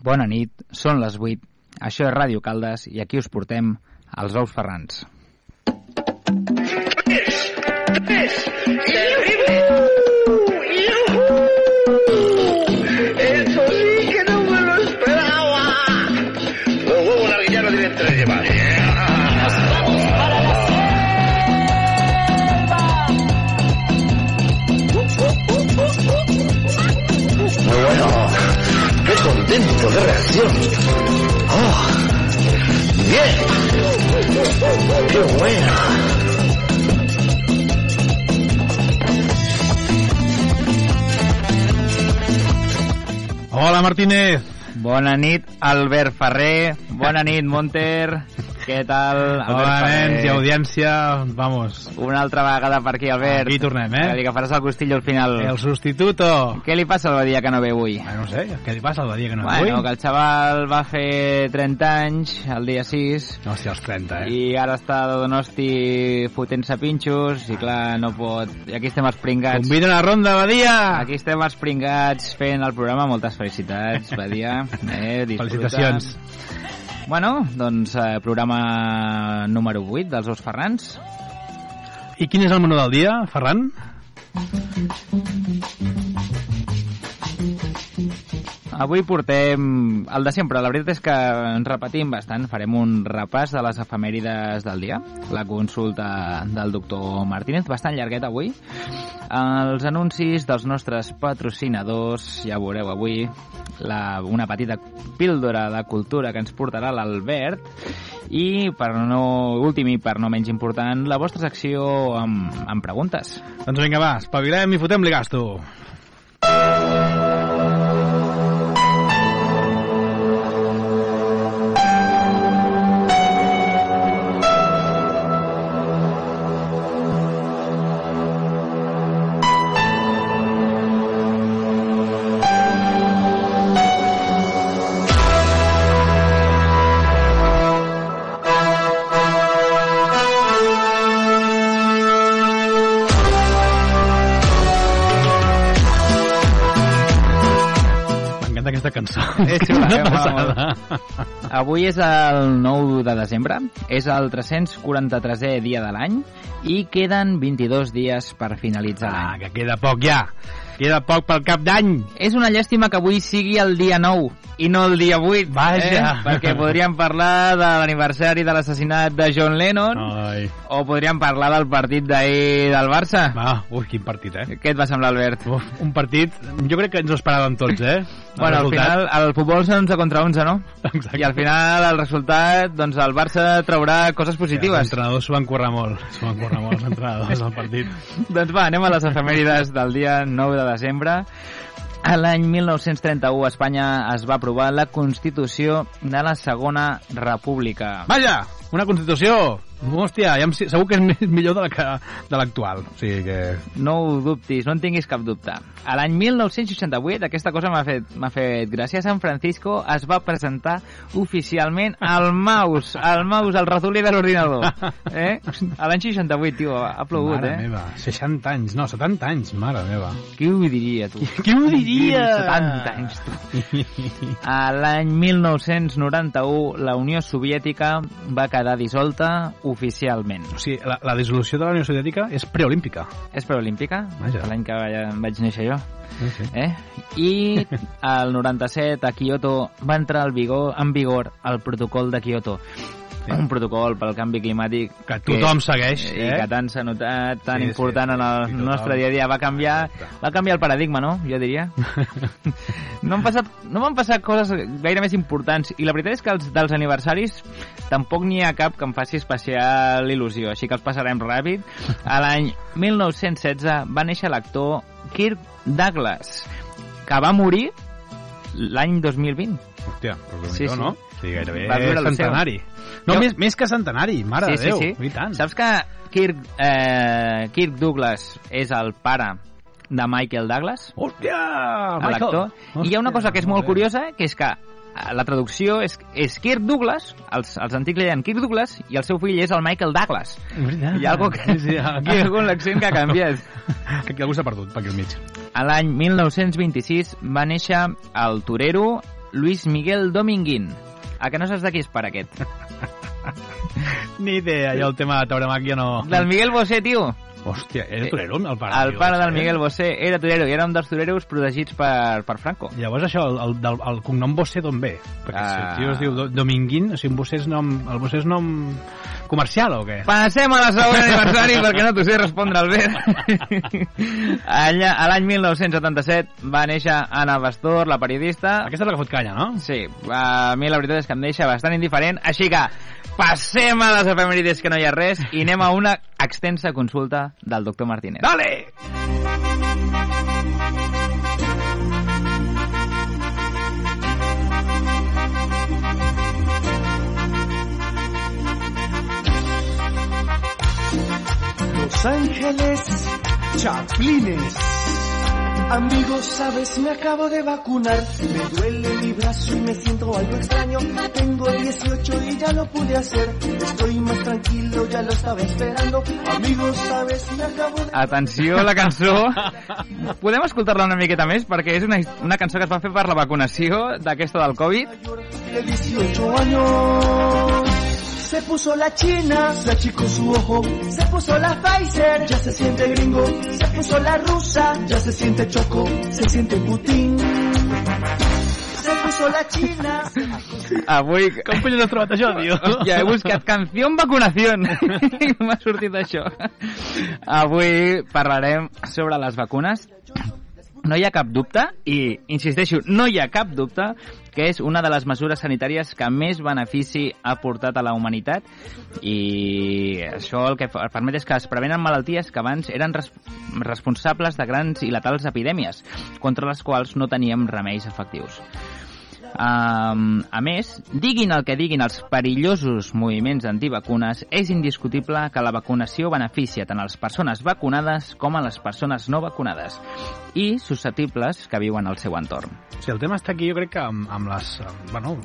Bona nit, són les 8. Això és Ràdio Caldes i aquí us portem els ous ferrans. Contento, qué reacción. Oh, bien. Qué buena. Hola, Martínez. Bona nit, Albert Ferrer. Bona nit, Monter. Què tal, Albert Hola, nens i audiència. Vamos. Una altra vegada per aquí, Albert. Aquí tornem, eh? Que li agafaràs el costillo al final. El sustituto. Què li passa al Badia que no ve avui? Ah, no sé, què li passa el dia que no bueno, vull? que el xaval va fer 30 anys el dia 6 Hòstia, els 30, eh? i ara està a Donosti fotent-se pinxos i clar, no pot... I aquí estem els pringats. Convida una ronda, Badia! Aquí estem els pringats fent el programa. Moltes felicitats, Badia. Eh, disfruta. Felicitacions. Bueno, doncs eh, programa número 8 dels Ous Ferrans. I quin és el menú del dia, Ferran? Avui portem el de sempre. La veritat és que ens repetim bastant. Farem un repàs de les efemèrides del dia. La consulta del doctor Martínez, bastant llarguet avui. Els anuncis dels nostres patrocinadors, ja veureu avui, la, una petita píldora de cultura que ens portarà l'Albert i, per no, últim i per no menys important, la vostra secció amb, amb preguntes. Doncs vinga, va, espavilem i fotem-li gasto. És Una passada. Avui és el 9 de desembre, és el 343è dia de l'any i queden 22 dies per finalitzar Ah, l'any. que queda poc ja. Queda poc pel cap d'any. És una llàstima que avui sigui el dia 9 i no el dia 8, Vaja. eh? perquè podríem parlar de l'aniversari de l'assassinat de John Lennon Ai. o podríem parlar del partit d'ahir del Barça. Va, ui, quin partit, eh? Què et va semblar, Albert? Uf, un partit, jo crec que ens ho esperàvem tots, eh? Bueno, al final, el futbol són 11 contra 11, no? Exacte. I al final, el resultat, doncs el Barça traurà coses Els positives. entrenadors s'ho van currar molt. S'ho van currar molt, els entrenadors, del partit. Doncs va, anem a les efemèrides del dia 9 de desembre. A l'any 1931 a Espanya es va aprovar la Constitució de la Segona República. Vaja, una Constitució! Hòstia, ja em, segur que és més- millor de la que de l'actual. O sigui que... No ho dubtis, no en tinguis cap dubte. A l'any 1968, aquesta cosa m'ha fet, m'ha fet gràcia, a San Francisco es va presentar oficialment el mouse, el mouse, el ratolí de l'ordinador. Eh? A l'any 68, tio, ha plogut, mare eh? meva, 60 anys, no, 70 anys, mare meva. Qui ho diria, tu? Qui ho diria? 70 anys, tu. A l'any 1991, la Unió Soviètica va quedar dissolta oficialment. O sigui, la, la dissolució de la Unió Soviètica és preolímpica. És preolímpica? L'any que vaig, vaig néixer jo. Sí, sí. Eh? I al 97 a Kyoto va entrar al vigor, en vigor el protocol de Kyoto. Sí. Un protocol pel canvi climàtic Que tothom segueix, i eh? que tant s'ha notat, tan Sí, sí, important en el sí, tothom. nostre dia a dia. Va canviar, va canviar el paradigma, no? Jo diria. no han passat, no m'han passat coses gaire més importants i la veritat és que els, dels aniversaris tampoc n'hi ha cap que em faci especial il·lusió, així que els passarem ràpid. A l'any 1916 va néixer l'actor Kirk Douglas, que va morir l'any 2020. Hòstia, però Sí, sí, sí. no? Sí, gairebé Va viure el seu. centenari. No, Jo- més, més que centenari, mare sí, de Déu. sí, sí. I tant. Saps que Kirk, eh, Kirk Douglas és el pare de Michael Douglas? Hòstia, Michael. I hi ha una cosa que és molt curiosa, que és que la traducció és, és Kirk Douglas, els, els antics li deien Kirk Douglas, i el seu fill és el Michael Douglas. Veritat. Hi ha algo que, Sí, sí, aquí, hi ha algun accent que ha canviat. aquí algú s'ha perdut, per aquí al mig. A l'any 1926 va néixer el torero Luis Miguel Dominguín. A que no saps de qui és per aquest? Ni idea, jo el tema de tauromàquia no... Del Miguel Bosé, tio. Hòstia, era torero, el pare? El pare del eh? Miguel Bosé era torero i era un dels toreros protegits per, per Franco. Llavors això, el, el, el cognom Bosé d'on ve? Perquè si el Ah. tio es diu Do- Dominguín, o sigui, un Bosé és nom, el Bosé és nom comercial o què? Passem a la segona aniversari perquè no t'ho sé respondre al bé. Allà, a l'any 1977 va néixer Anna Bastor, la periodista. Aquesta és la que fot canya, no? Sí, a mi la veritat és que em deixa bastant indiferent, així que passem a les efemèrides que no hi ha res i anem a una extensa consulta del doctor Martínez. Dale! Los Ángeles Chaplines. Amigos, sabes, me acabo de vacunar. Me duele mi brazo y me siento algo extraño. Tengo 18 y ya lo pude hacer. Estoy más tranquilo, ya lo estaba esperando. Amigos, sabes, me acabo de... Atenció a la cançó. Podem escoltar-la una miqueta més? Perquè és una, una cançó que es va fer per la vacunació d'aquesta del Covid. De 18 años. Se puso la china, se achicó su ojo. Se puso la Pfizer, ya se siente gringo. Se puso la rusa, ya se siente choco. Se siente Putin. Se puso la china. Avui... Com collons has trobat això, tio? Hòstia, he buscat canció en vacunació i m'ha sortit això. Avui parlarem sobre les vacunes. No hi ha cap dubte, i insisteixo, no hi ha cap dubte, que és una de les mesures sanitàries que més benefici ha portat a la humanitat i això el que permet és que es prevenen malalties que abans eren res responsables de grans i letals epidèmies, contra les quals no teníem remeis efectius. Um, a més, diguin el que diguin els perillosos moviments antivacunes, és indiscutible que la vacunació beneficia tant a les persones vacunades com a les persones no vacunades i susceptibles que viuen al seu entorn. Sigui, el tema està aquí, jo crec que amb, amb les... amb, Bueno,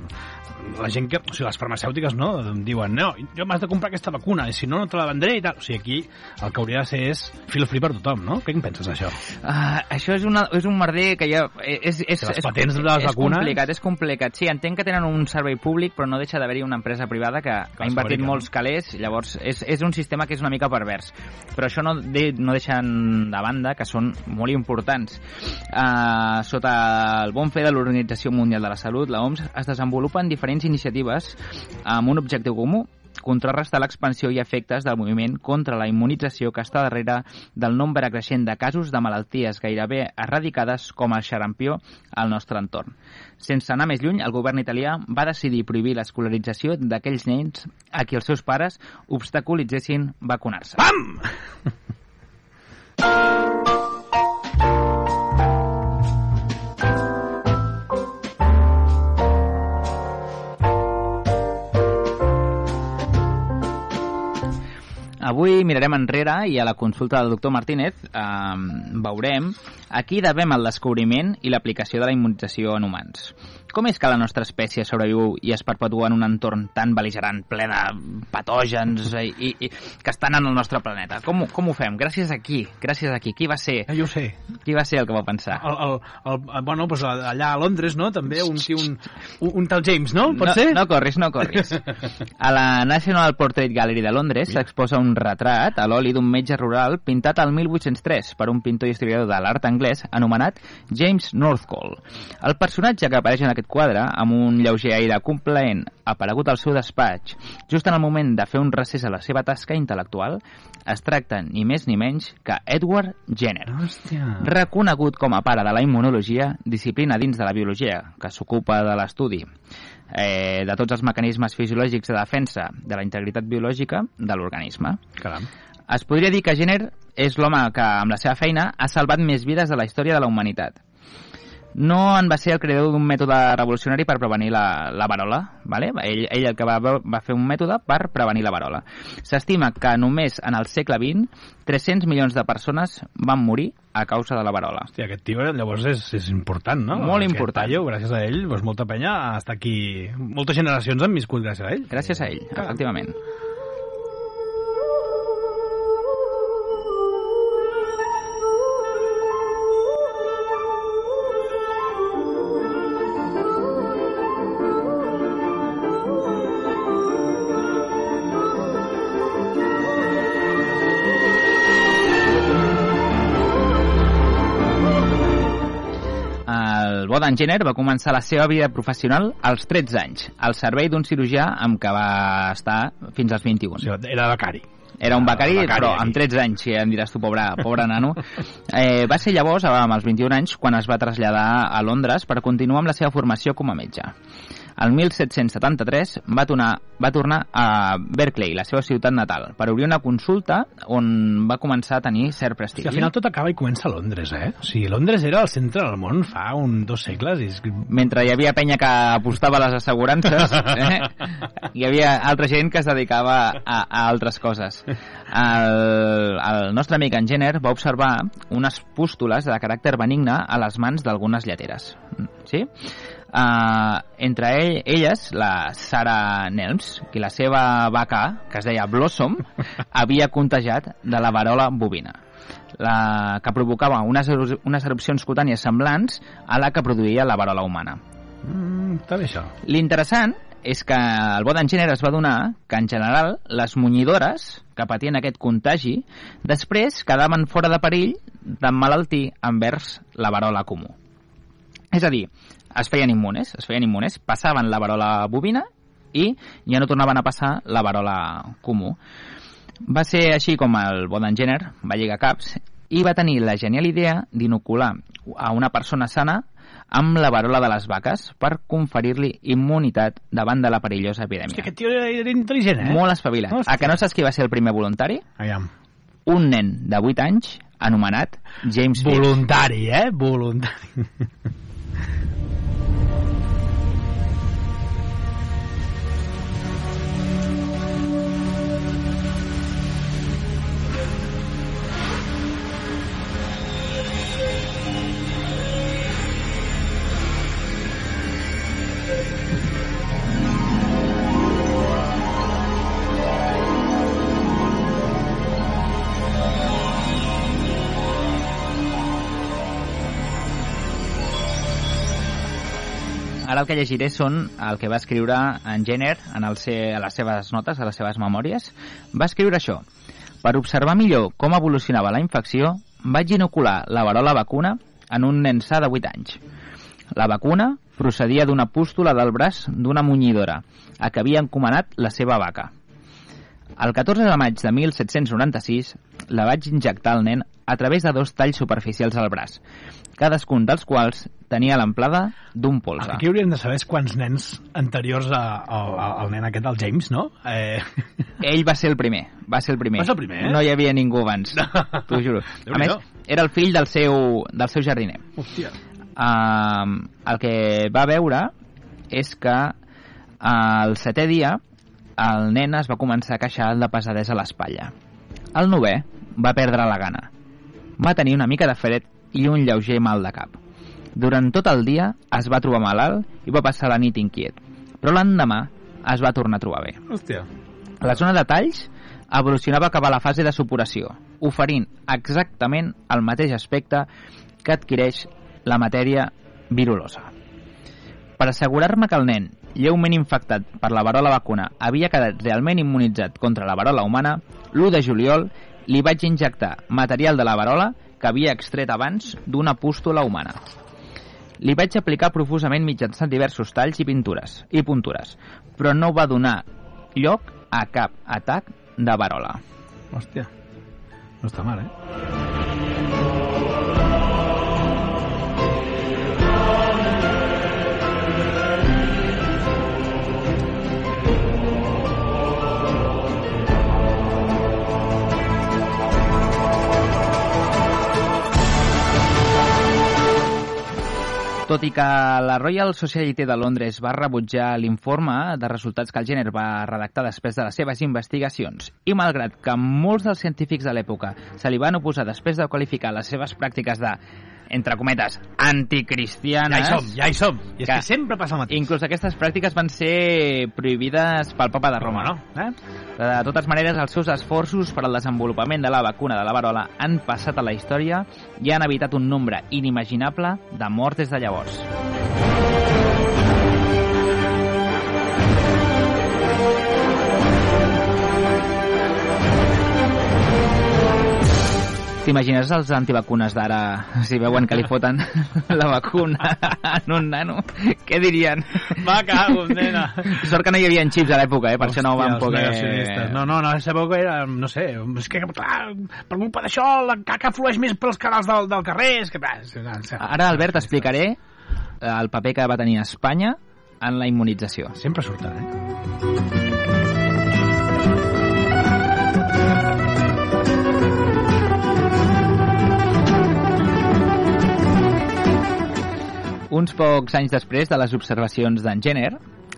la gent que... O sigui, les farmacèutiques, no? Diuen, no, jo m'has de comprar aquesta vacuna, i si no, no te la vendré i tal. O sigui, aquí el que hauria de ser és feel free per tothom, no? Què en penses d'això? Uh, això és, una, és un merder que ja... És, és, Que les és, patents de les és vacunes- complicat, és complicat. Sí, entenc que tenen un servei públic, però no deixa d'haver-hi una empresa privada que ha les invertit fabrica, molts calés, llavors és, és un sistema que és una mica pervers. Però això no, de, no deixen de banda que són molt importants. Uh, sota el bon fe de l'Organització Mundial de la Salut, la OMS, es desenvolupen diferents iniciatives amb un objectiu comú, contrarrestar l'expansió i efectes del moviment contra la immunització que està darrere del nombre creixent de casos de malalties gairebé erradicades com el xarampió al nostre entorn. Sense anar més lluny, el govern italià va decidir prohibir l'escolarització d'aquells nens a qui els seus pares obstaculitzessin vacunar-se. Pam! Avui mirarem enrere i a la consulta del doctor Martínez eh, veurem a qui devem el descobriment i l'aplicació de la immunització en humans. Com és que la nostra espècie sobreviu i es perpetua en un entorn tan beligerant, ple de patògens i, i, i que estan en el nostre planeta? Com, com ho fem? Gràcies a qui? Gràcies a qui? Qui va ser? Eh, jo sé. Qui va ser el que va pensar? El, el, el, bueno, pues allà a Londres, no? També un, un, un, un tal James, no? Pot no, ser? No corris, no corris. A la National Portrait Gallery de Londres s'exposa un retrat a l'oli d'un metge rural pintat al 1803 per un pintor i historiador de l'art anglès anomenat James Northcote. El personatge que apareix en aquest quadre, amb un lleuger aire complaent, aparegut al seu despatx, just en el moment de fer un recés a la seva tasca intel·lectual, es tracta ni més ni menys que Edward Jenner Hòstia. reconegut com a pare de la immunologia, disciplina dins de la biologia, que s'ocupa de l'estudi eh, de tots els mecanismes fisiològics de defensa de la integritat biològica de l'organisme. Caram. Es podria dir que Jenner és l'home que, amb la seva feina, ha salvat més vides de la història de la humanitat. No en va ser el creador d'un mètode revolucionari per prevenir la, la varola, ¿vale? ell, ell el que va, va fer un mètode per prevenir la varola. S'estima que només en el segle XX 300 milions de persones van morir a causa de la varola. Hòstia, aquest tio llavors és, és important, no? Molt Aquest important. Paio, gràcies a ell, doncs molta penya està aquí... Moltes generacions han viscut gràcies a ell. Gràcies a ell, efectivament. Bodan Jenner va començar la seva vida professional als 13 anys, al servei d'un cirurgià amb què va estar fins als 21. O sigui, era becari. Era un becari, becari, però amb 13 anys, si em diràs tu, pobre, pobre nano. Eh, va ser llavors, amb els 21 anys, quan es va traslladar a Londres per continuar amb la seva formació com a metge. El 1773 va tornar, va tornar a Berkeley, la seva ciutat natal, per obrir una consulta on va començar a tenir cert prestigi. al final tot acaba i comença a Londres, eh? O sigui, Londres era el centre del món fa un, dos segles i mentre hi havia penya que apostava a les assegurances, eh, hi havia altra gent que es dedicava a, a altres coses. El, el nostre amic en Jenner va observar unes pústules de caràcter benigne a les mans d'algunes lleteres. Sí? Uh, entre ell, elles, la Sarah Nelms, i la seva vaca, que es deia Blossom, havia contagiat de la varola bovina la, que provocava unes, unes erupcions cutànies semblants a la que produïa la varola humana. Mm, està bé això. L'interessant és que el Bodan Jenner es va donar que, en general, les munyidores que patien aquest contagi després quedaven fora de perill d'emmalaltir envers la varola comú. És a dir, es feien immunes, es feien immunes, passaven la varola bovina i ja no tornaven a passar la varola comú. Va ser així com el Bodan Jenner va lligar caps i va tenir la genial idea d'inocular a una persona sana amb la varola de les vaques per conferir-li immunitat davant de la perillosa Hòstia, epidèmia. aquest tio era, intel·ligent, eh? Molt espavilat. Hòstia. A que no saps qui va ser el primer voluntari? Aviam. Un nen de 8 anys anomenat James Phipps. Voluntari, eh? Voluntari. Que llegiré són el que va escriure en Jenner en el se, a les seves notes, a les seves memòries. Va escriure això. Per observar millor com evolucionava la infecció, vaig inocular la varola vacuna en un nen sa de 8 anys. La vacuna procedia d'una pústula del braç d'una munyidora, a què havia encomanat la seva vaca. El 14 de maig de 1796 la vaig injectar al nen a través de dos talls superficials al braç, cadascun dels quals tenia l'amplada d'un polze. Aquí hauríem de saber quants nens anteriors a, a, a, al nen aquest, el James, no? Eh... Ell va ser el primer, va ser el primer. Va ser el primer, eh? No hi havia ningú abans, t'ho juro. A més, era el fill del seu, del seu jardiner. Hòstia. Uh, el que va veure és que uh, el setè dia el nen es va començar a queixar de pesadesa a l'espatlla. El novè va perdre la gana. Va tenir una mica de fred i un lleuger mal de cap. Durant tot el dia es va trobar malalt i va passar la nit inquiet, però l'endemà es va tornar a trobar bé. Hòstia. La zona de talls evolucionava cap a la fase de supuració, oferint exactament el mateix aspecte que adquireix la matèria virulosa. Per assegurar-me que el nen, lleument infectat per la varola vacuna, havia quedat realment immunitzat contra la varola humana, l'1 de juliol li vaig injectar material de la varola que havia extret abans d'una pústula humana. Li vaig aplicar profusament mitjançant diversos talls i pintures i puntures, però no va donar lloc a cap atac de varola. Hòstia. No està mal, eh? Tot i que la Royal Society de Londres va rebutjar l'informe de resultats que el Jenner va redactar després de les seves investigacions, i malgrat que molts dels científics de l'època se li van oposar després de qualificar les seves pràctiques de, entre cometes, Ja anticristianes... hi som, ja hi som. I és Que- que sempre passa el mateix. Inclús aquestes pràctiques van ser prohibides pel papa de Roma. no? Eh? De totes maneres, els seus esforços per al desenvolupament de la vacuna de la varola han passat a la història i han evitat un nombre inimaginable de morts des de llavors. T'imagines els antivacunes d'ara, si veuen que li foten la vacuna en un nano? Què dirien? Va, cago, nena. Sort que no hi havia xips a l'època, eh? per això no ho van Hòstia, poder... No, no, no, a l'època era, no sé, és que, clar, per culpa d'això la caca flueix més pels canals del, del carrer, és que... Ara, Albert, t'explicaré eh, el paper que va tenir Espanya en la immunització. Sempre surten, eh? Uns pocs anys després de les observacions d'en Jenner,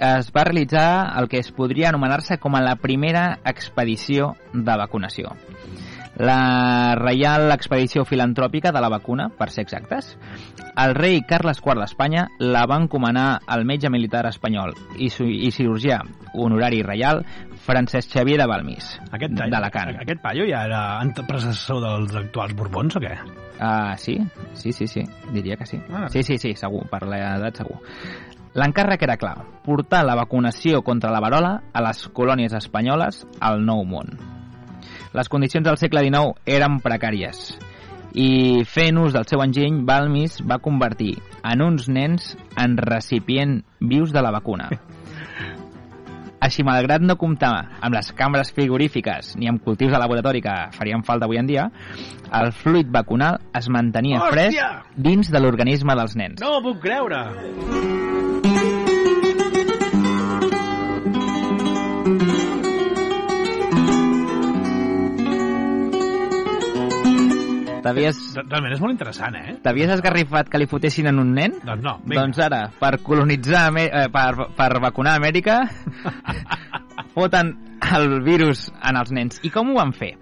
es va realitzar el que es podria anomenar-se com a la primera expedició de vacunació. La Reial Expedició Filantròpica de la Vacuna, per ser exactes. El rei Carles IV d'Espanya la va encomanar al metge militar espanyol i, i cirurgià honorari reial Francesc Xavier de Balmis, Aquest, d'Alacant. Aquest paio ja era anteprecessor dels actuals Borbons o què? Ah, sí, sí, sí, sí, diria que sí. Ah. Sí, sí, sí, segur, per l'edat segur. L'encàrrec era clar, portar la vacunació contra la varola a les colònies espanyoles al Nou Món. Les condicions del segle XIX eren precàries i fent ús del seu enginy, Balmis va convertir en uns nens en recipient vius de la vacuna. Així, malgrat no comptar amb les cambres frigorífiques ni amb cultius de laboratori que farien falta avui en dia, el fluid vacunal es mantenia Hòstia! fresc dins de l'organisme dels nens. No m'ho puc creure! T'havies Realment és molt interessant, eh? t'havies esgarrifat que li fotessin en un nen? Doncs no, vinga. Doncs ara, per colonitzar, Amè- eh, per, per vacunar Amèrica, foten el virus en els nens. I com ho van fer?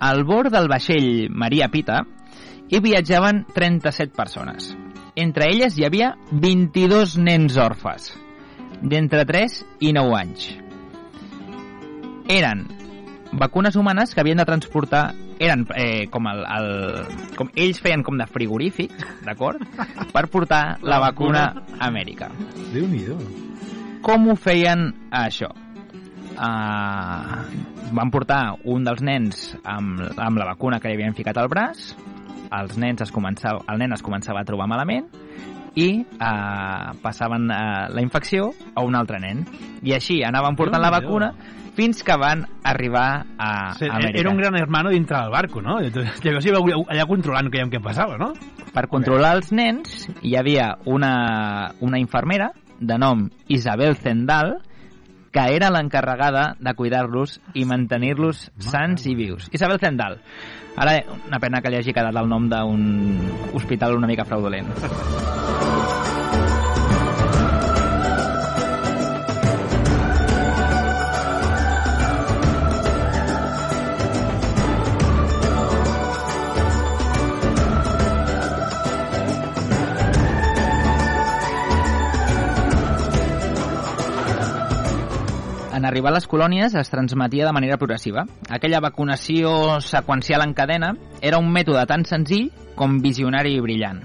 Al bord del vaixell Maria Pita hi viatjaven 37 persones. Entre elles hi havia 22 nens orfes, d'entre 3 i 9 anys. Eren vacunes humanes que havien de transportar eren eh, com el, el com ells feien com de frigorífic, d'acord? Per portar la vacuna a Amèrica. Déu-n'hi-do. Com ho feien això? Uh, van portar un dels nens amb, amb la vacuna que li havien ficat al braç, els nens es començava, el nen es començava a trobar malament i uh, passaven uh, la infecció a un altre nen. I així anaven portant la vacuna fins que van arribar a Sí, Amèrica. era un gran hermano dintre del barco, no? Llavors hi havia allà controlant què, què passava, no? Per controlar els nens hi havia una, una infermera de nom Isabel Zendal que era l'encarregada de cuidar-los i mantenir-los sants i vius. Isabel Zendal. Ara, una pena que li hagi quedat el nom d'un hospital una mica fraudulent. arribar a les colònies es transmetia de manera progressiva. Aquella vacunació seqüencial en cadena era un mètode tan senzill com visionari i brillant.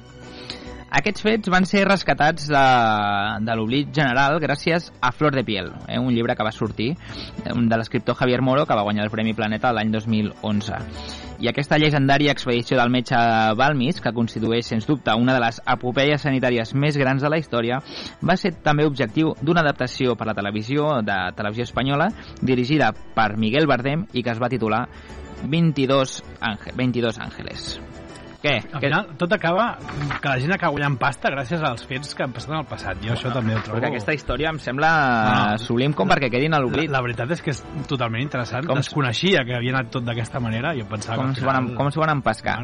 Aquests fets van ser rescatats de, de l'oblit general gràcies a Flor de Piel, eh, un llibre que va sortir eh, de l'escriptor Javier Moro, que va guanyar el Premi Planeta l'any 2011. I aquesta llegendària expedició del metge Balmis, que constitueix, sens dubte, una de les epopeies sanitàries més grans de la història, va ser també objectiu d'una adaptació per la televisió de televisió espanyola dirigida per Miguel Bardem i que es va titular 22, Ángel, 22 Ángeles. Què? Al final, tot acaba que la gent acaba guanyant pasta gràcies als fets que han passat en el passat. Jo això també ho trobo... Perquè aquesta història em sembla Ah. sublim com perquè quedin a La, l'oblit. la veritat és que és totalment interessant. Com-. Desconeixia que havia anat tot d'aquesta manera. Jo pensava Com s'ho van, com s'ho van empescar.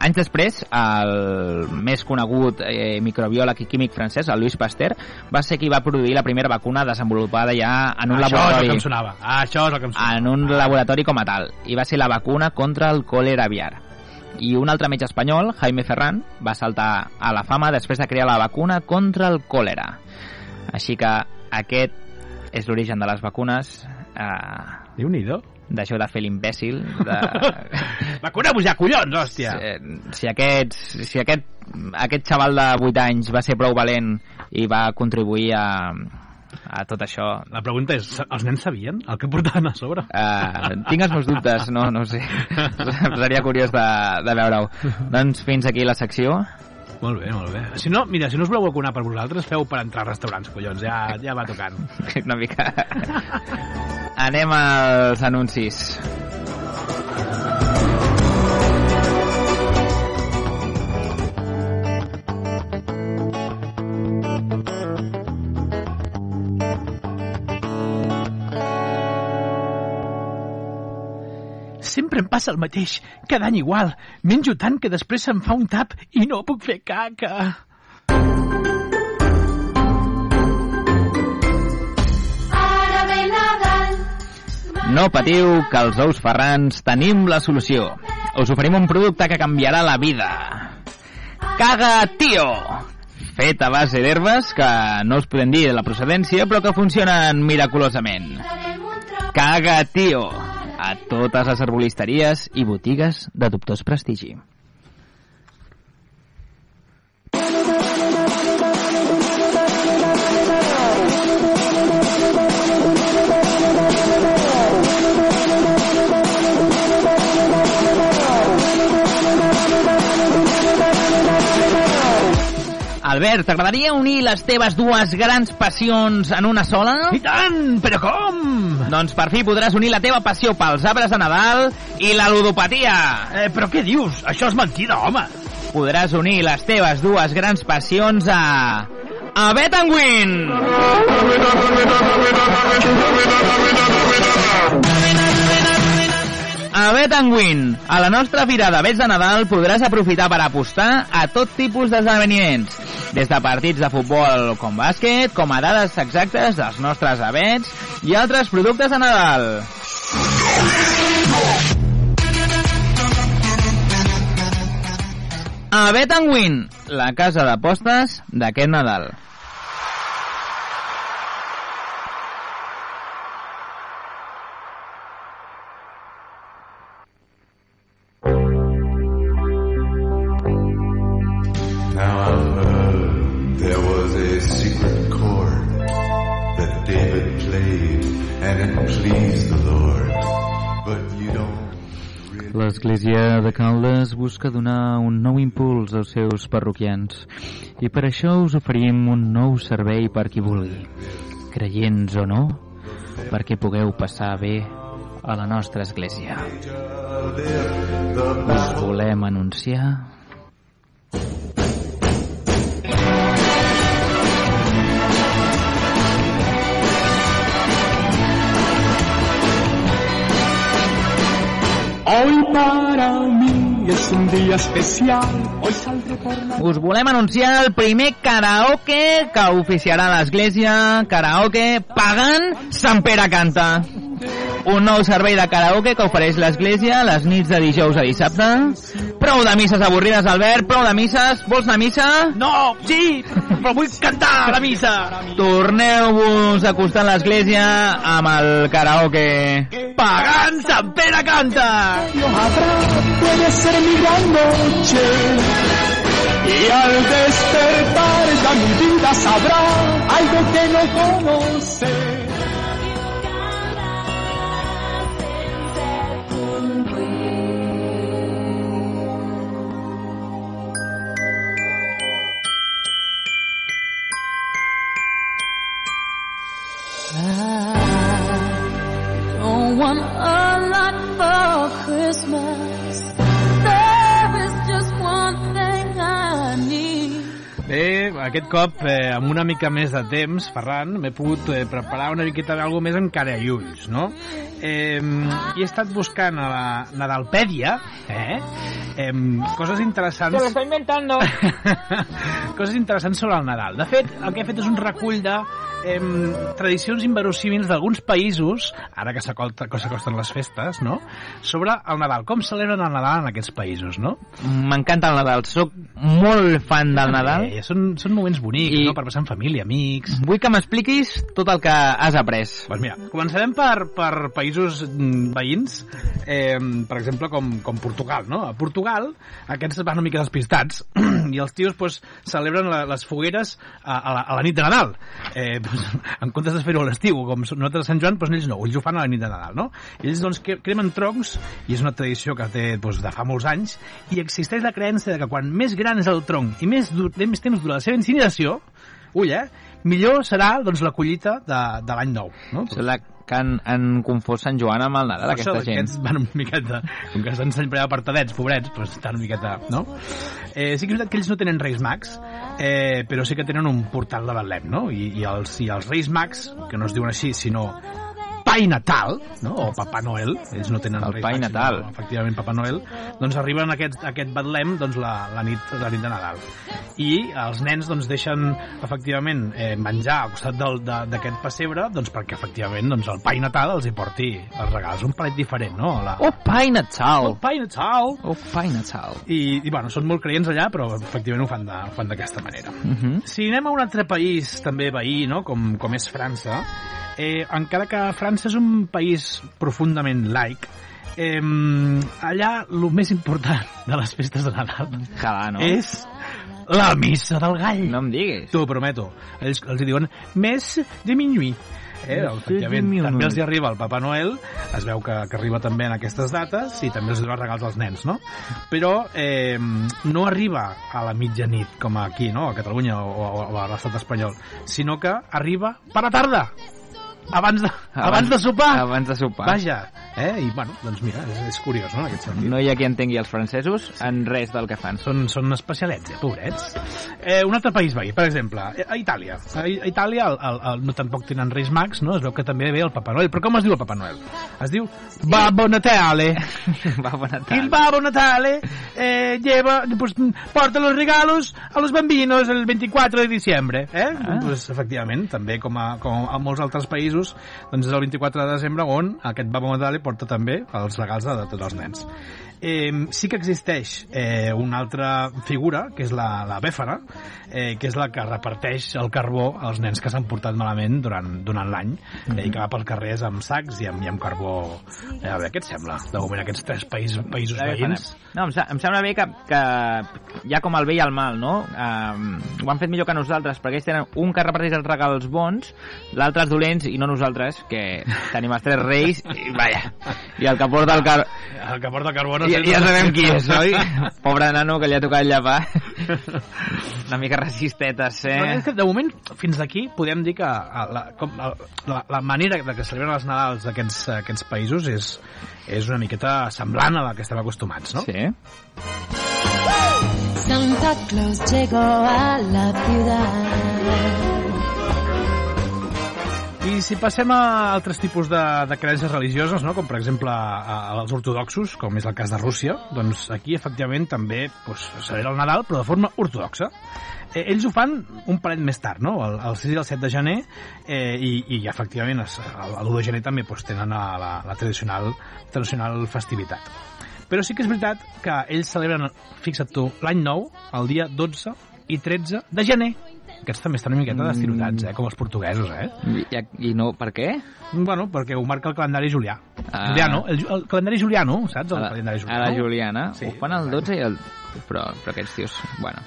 Anys després, el més conegut eh, microbiòleg i químic francès, el Louis Pasteur, va ser qui va produir la primera vacuna desenvolupada ja en un Això és el laboratori que em sonava. Ah, això és el que em sonava. en un laboratori com a tal, i va ser la vacuna contra el còlera aviar. I un altre metge espanyol, Jaime Ferran, va saltar a la fama després de crear la vacuna contra el còlera. Així que aquest és l'origen de les vacunes, eh, Déu-n'hi-do. d'això de fer l'imbècil, de... Vacuneu-vos ja, collons, hòstia! si, si, aquest, si aquest, aquest xaval de 8 anys va ser prou valent i va contribuir a, a tot això. La pregunta és, els nens sabien el que portaven a sobre? Uh, tinc els meus dubtes, no, no sé. Seria curiós de, de veure-ho. Doncs fins aquí la secció. Molt bé, molt bé. Si no, mira, si no us voleu vacunar per vosaltres, feu per entrar als restaurants, collons, ja, ja va tocant. Una mica... Anem als anuncis. Em passa el mateix, cada any igual. Menjo tant que després se'm fa un tap i no puc fer caca. No patiu, que els ous ferrans tenim la solució. Us oferim un producte que canviarà la vida. Caga Tio! Fet a base d'herbes que no us podem dir de la procedència, però que funcionen miraculosament. Caga Tio! A totes les arbolisteries i botigues de dubtós prestigi. Albert, t'agradaria unir les teves dues grans passions en una sola? I tant, però com? Doncs per fi podràs unir la teva passió pels arbres de Nadal i la ludopatia. Eh, però què dius? Això és mentida, home. Podràs unir les teves dues grans passions a... a Bet and Win! A Bet Win, a la nostra fira de bets de Nadal podràs aprofitar per apostar a tot tipus d'esdeveniments, des de partits de futbol com bàsquet, com a dades exactes dels nostres abets i altres productes de Nadal. A Bet Win, la casa d'apostes d'aquest Nadal. L'Església de Caldes busca donar un nou impuls als seus parroquians i per això us oferim un nou servei per qui vulgui, creients o no, perquè pugueu passar bé a la nostra església. Us volem anunciar Hoy para mí es un día especial. Hoy saldré por la Us volem anunciar el primer karaoke que oficiarà l'Església, karaoke pagant Sant Pere Canta. Un nou servei de karaoke que ofereix l'Església les nits de dijous a dissabte. Prou de misses avorrides, Albert, prou de misses. Vols anar a missa? No, sí, però vull cantar la missa. Torneu-vos a acostar a l'Església amb el karaoke. Pagant Sant Pere canta! habrá, puede ser mi gran noche. Y al despertar ya mi vida sabrá algo que no conoce. For Christmas. Bé, aquest cop, eh, amb una mica més de temps, Ferran, m'he pogut eh, preparar una miqueta d'algo més amb cara i ulls, no? Eh, I he estat buscant a la Nadalpèdia, eh? eh coses interessants... Se lo estoy inventando! coses interessants sobre el Nadal. De fet, el que he fet és un recull de eh, tradicions inverosímils d'alguns països, ara que s'acosten les festes, no?, sobre el Nadal. Com celebren el Nadal en aquests països, no? M'encanta el Nadal. Soc molt fan del Nadal. Són, són moments bonics, I- no?, per passar en família, amics... Vull que m'expliquis tot el que has après. Pues mira, començarem per, per països mm, veïns, eh, per exemple, com, com Portugal, no? A Portugal, aquests van una mica despistats i els tios pues, celebren la, les fogueres a, a, la, a la nit de Nadal. Eh, pues, en comptes de fer-ho a l'estiu, com nosaltres a Sant Joan, pues, ells no, ells ho fan a la nit de Nadal, no? Ells doncs cremen troncs, i és una tradició que té doncs, de fa molts anys, i existeix la creença de que quan més gran és el tronc i més, dur, més temps dura la seva incineració, ull, eh? Millor serà doncs, la collita de, de l'any nou. No? Sembla que han, han confós Sant Joan amb el Nadal, Per això, aquesta gent. Aquests van una miqueta, com que estan sempre apartadets, pobrets, doncs estan una miqueta, no? Eh, sí que és veritat que ells no tenen Reis Mags, eh, però sí que tenen un portal de Betlem, no? I, i, els, I els Reis Mags, que no es diuen així, sinó Pai Natal, no? o Papa Noel, ells no tenen El Pai Natal. Sinó, efectivament, Papa Noel, doncs arriben a aquest, a aquest Betlem doncs, la, la, nit, la nit de Nadal. I els nens doncs, deixen, efectivament, eh, menjar al costat d'aquest pessebre doncs, perquè, efectivament, doncs, el Pai Natal els hi porti els regals. Un palet diferent, no? La... Oh, Pai Natal! el Pai Natal! Oh, Pai Natal! I, i bueno, són molt creients allà, però efectivament ho fan de- ho fan d'aquesta manera. Uh -huh. Si anem a un altre país també veí, no? com, com és França, eh, encara que França és un país profundament laic, eh, allà el més important de les festes de Nadal Jalà, no? és la missa del gall. No em diguis. T'ho prometo. Ells els diuen més de minuit. Eh, de minuit. també els hi arriba el Papa Noel, es veu que, que arriba també en aquestes dates i també els dona regals als nens, no? Però eh, no arriba a la mitjanit, com aquí, no?, a Catalunya o, o, o a l'estat espanyol, sinó que arriba per la tarda, abans de, abans, de sopar. Abans de sopar. Vaja, eh? I, bueno, doncs mira, és, és curiós, no?, en aquest sentit. No hi ha qui entengui els francesos en res del que fan. Són, són especialets, eh, pobrets. Eh, un altre país veí, per exemple, eh, a Itàlia. A, Itàlia el, el, el, no tampoc tenen Reis Mags, no? Es veu que també ve el Papa Noel. Però com es diu el Papa Noel? Es diu Babbo Natale. Bona Il tarda. Babbo Natale eh, lleva, pues, porta los regalos a los bambinos el 24 de diciembre. Eh? Ah. Pues, efectivament, també com a, com a molts altres països, doncs és el 24 de desembre on aquest Babbo Natale porta també els regals de, de tots els nens. Eh, sí que existeix eh, una altra figura, que és la, la bèfara, eh, que és la que reparteix el carbó als nens que s'han portat malament durant, durant l'any eh, i que va pels carrers amb sacs i amb, i amb carbó. Eh, a veure, què et sembla? De moment, aquests tres països, països La veïns. No, em, em sembla bé que, que hi ha com el bé i el mal, no? Um, ho han fet millor que nosaltres, perquè ells tenen un que reparteix els regals bons, l'altre els dolents, i no nosaltres, que tenim els tres reis, i vaja, i el que porta el car... El que porta carbó no Ja, ja sabem qui és, oi? Pobre nano que li ha tocat llapar. Una mica rasistetes, No, és eh? que de moment, fins aquí, podem dir que la, com, la, la manera de que celebren els Nadals d'aquests aquests països és, és una miqueta semblant a la que estem acostumats, no? Sí. Santa Claus llegó a la ciudad. I si passem a altres tipus de, de creences religioses, no? com per exemple a, als ortodoxos, com és el cas de Rússia, doncs aquí efectivament també doncs, celebra el Nadal, però de forma ortodoxa. Eh, ells ho fan un palet més tard, no? el, el 6 i el 7 de gener, eh, i, i efectivament es- el, el 1 de gener també doncs, tenen la, la, la tradicional, tradicional festivitat. Però sí que és veritat que ells celebren, fixa't tu, l'any nou, el dia 12 i 13 de gener. Aquests també estan una miqueta destirotats, eh? com els portuguesos, eh? I, I no, per què? Bueno, perquè ho marca el calendari julià. Ah. Juliano, el, el calendari juliano, saps? El A la, calendari a juliano. la Juliana. Sí, ho fan el 12 i el... Però, però aquests tios, bueno,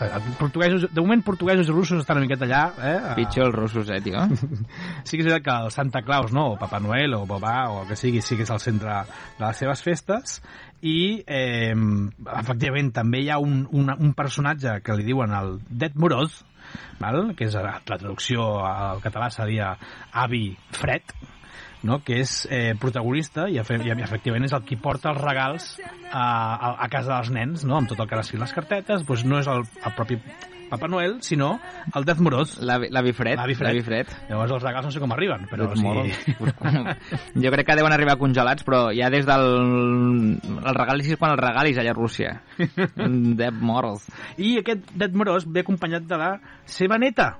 Bueno, portuguesos, de moment portuguesos i russos estan una miqueta allà, eh? a- pitjor els russos, eh, tio? Sí que és veritat que el Santa Claus, no? o Papa Noel, o Babà, o el que sigui, sí que és el centre de les seves festes, i eh, efectivament també hi ha un, un, un personatge que li diuen el Det Morós, val? que és la, traducció al català seria avi fred, no? que és eh, protagonista i, i efectivament és el qui porta els regals a, a, a casa dels nens, no? amb tot el que escrit les cartetes, doncs no és el, el propi Papa Noel, sinó el Death Morós. L'avi Fred. L'avi Fred. Fred. Llavors els regals no sé com arriben, però Death sí. Jo crec que deuen arribar congelats, però ja des del... El regalis és quan el regalis allà a Rússia. Dead Morals. I aquest Dead Morós ve acompanyat de la seva neta,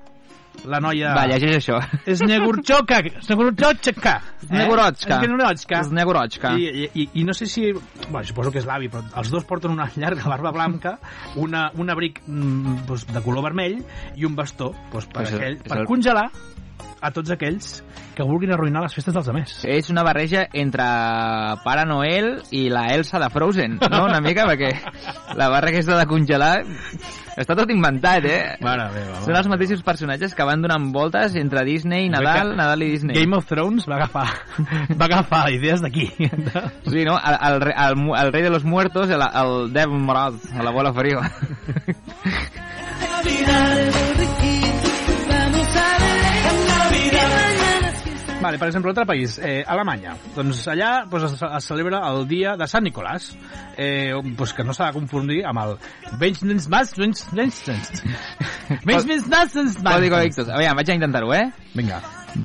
la noia... Va, llegeix això. Snegurchoka, Snegurchoka, Snegurotchka. Snegurotchka. Snegurotchka. I, i, I no sé si... Bueno, suposo que és l'avi, però els dos porten una llarga barba blanca, una, un abric mm, doncs, de color vermell i un bastó doncs, per, Això- aquell, és per el- congelar a tots aquells que vulguin arruïnar les festes dels altres. És una barreja entre Pare Noel i la Elsa de Frozen, no? Una mica, perquè la barra aquesta de congelar està tot inventat, eh? Mare meva, Són els mateixos personatges que van donant voltes entre Disney, Crec Nadal, que Nadal i Disney. Game of Thrones va agafar, va agafar idees d'aquí. Sí, no? El, el, el, el rei de los muertos, el, el Dev Morad, a la bola frío. Vale, per exemple, altre país, eh, Alemanya. Doncs allà doncs, es, es celebra el dia de Sant Nicolàs, eh, doncs, que no s'ha de confundir amb el Código Ictus. Aviam, vaig a intentar-ho, eh? Vinga.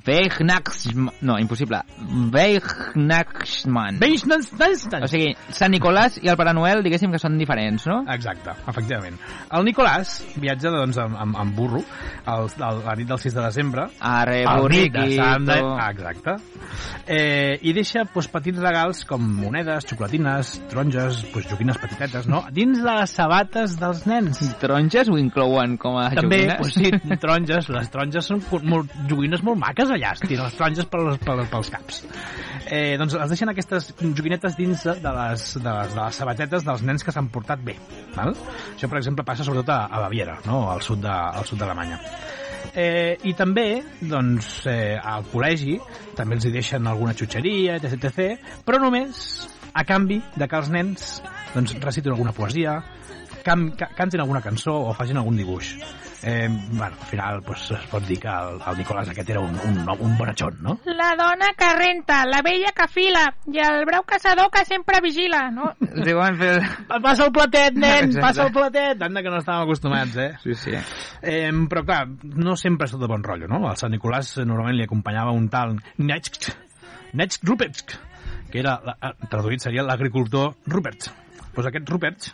Weihnachtsmann... No, impossible. Weihnachtsmann. O Weihnachtsmas- sigui, Sant Nicolàs i el Pare Noel, diguéssim que són diferents, no? Exacte, efectivament. El Nicolàs viatja doncs, amb, amb, amb burro el, el, la nit del 6 de desembre Arre, nit de Sant de... burriquito... Ah, exacte. Eh, I deixa doncs, petits regals com monedes, xocolatines, taronges, doncs, joguines petitetes, no? Dins de les sabates dels nens. Taronges ho inclouen com a També, joguines? doncs, sí, taronges. Les taronges són molt, joguines molt maques allà, es tiren les taronges per, per, pels caps. Eh, doncs es deixen aquestes joguinetes dins de les, de les, de les sabatetes dels nens que s'han portat bé. Val? Això, per exemple, passa sobretot a, a Baviera, no? al sud de- al sud d'Alemanya. Eh, I també, doncs, eh, al col·legi també els hi deixen alguna xutxeria, etc, etc, però només a canvi de que els nens doncs, recitin alguna poesia, cam, ca, cantin alguna cançó o facin algun dibuix. Eh, bueno, al final pues, es pot dir que el, el Nicolàs aquest era un, un, un bonachón, no? La dona que renta, la vella que fila i el breu caçador que sempre vigila, no? Diuen fer... Passa el platet, nen, Exacte. passa el platet! Anda que no estàvem acostumats, eh? Sí, sí. Eh, però clar, no sempre és tot de bon rotllo, no? Al Sant Nicolàs eh, normalment li acompanyava un tal Netsk, Netsk Rupertsk, que era, la- eh, traduït seria l'agricultor Rupert. Pues aquest Rupert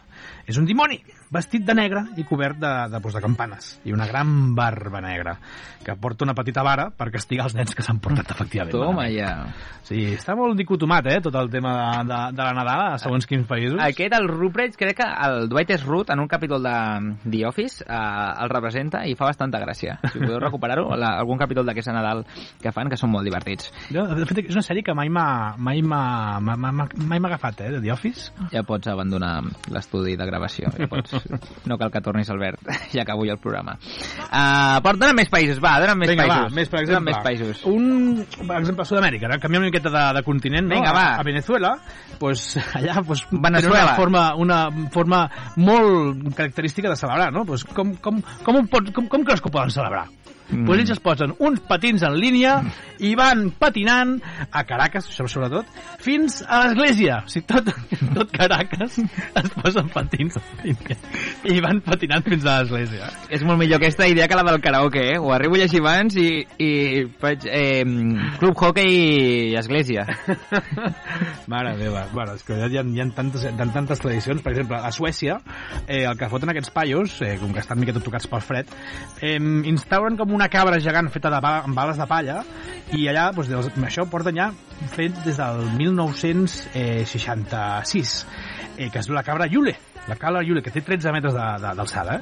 és un dimoni, vestit de negre i cobert de, de, pues, de campanes, i una gran barba negra, que porta una petita vara per castigar els nens que s'han portat efectivament. Toma ja. Sí, està molt dicotomat, eh, tot el tema de, de, de la Nadal segons quins països. Aquest, el Rupert, crec que el Dwight S. Root, en un capítol de The Office, eh, el representa i fa bastanta gràcia. Si podeu recuperar-ho, algun capítol d'aquest Nadal que fan, que són molt divertits. Jo, de fet, és una sèrie que mai m'ha mai m'ha m'ha- m'ha- mai m'ha agafat, eh, de The Office. Ja pots abandonar l'estudi de gravació. Ja pots... No cal que tornis, Albert. Ja acabo jo el programa. Uh, però dona'm més països, va, dona'm més Vinga, països. va, més, per Dona'm exemple. més països. Un, per exemple, Sud-amèrica, ara canviem una miqueta de, de continent, no? Vinga, va. A Venezuela, pues, allà pues, Venezuela. una forma, una forma molt característica de celebrar, no? Pues, com, com, com, pot, com, com creus que ho poden celebrar? Mm. Pues ells es posen uns patins en línia i van patinant a Caracas, sobretot, fins a l'església. O sigui, tot, tot Caracas es posen patins en línia i van patinant fins a l'església. És molt millor aquesta idea que la del karaoke, eh? Ho arribo a llegir abans i, i faig eh, club hockey i església. Mare meva, bueno, és que hi ha, hi ha tantes, hi ha tantes tradicions. Per exemple, a Suècia, eh, el que foten aquests paios, eh, com que estan mica tot tocats pel fred, eh, instauren com una cabra gegant feta de ba amb bales de palla i allà, doncs, des, això porten ja fet des del 1966, eh, que és la cabra Yule. La cabra Yule, que té 13 metres d'alçada. Eh?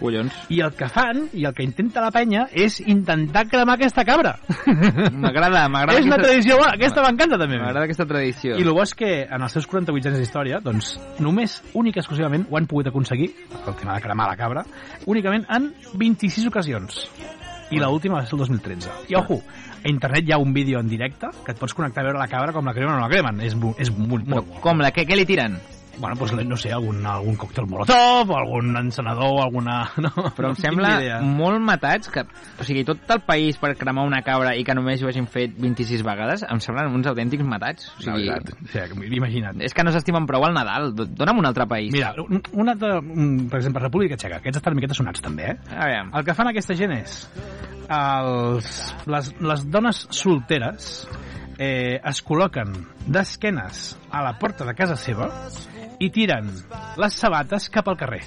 I el que fan, i el que intenta la penya, és intentar cremar aquesta cabra. M'agrada, m'agrada. és una aquesta- tradició bona. Aquesta m'encanta també. M'agrada aquesta tradició. I el bo és que en els seus 48 anys d'història, doncs, només, únic exclusivament, ho han pogut aconseguir, el tema de cremar la cabra, únicament en 26 ocasions. I l'última va ser el 2013. I, ojo, a internet hi ha un vídeo en directe que et pots connectar a veure la cabra com la cremen o no la cremen. És, és molt, molt bo. com la que, què li tiren? Bueno, doncs, no sé, algun, algun còctel molotov, algun encenedor, o alguna... No, Però em no sembla molt matats que... O sigui, tot el país per cremar una cabra i que només ho hagin fet 26 vegades, em semblen uns autèntics matats. O sigui, veritat. O sigui, imagina't. és que no s'estimen prou al Nadal. Do- Dona'm un altre país. Mira, un, altre, per exemple, República Txeca, aquests estan una miqueta sonats també, eh? A veure, El que fan aquesta gent és els, les, les dones solteres eh, es col·loquen d'esquenes a la porta de casa seva i tiren les sabates cap al carrer.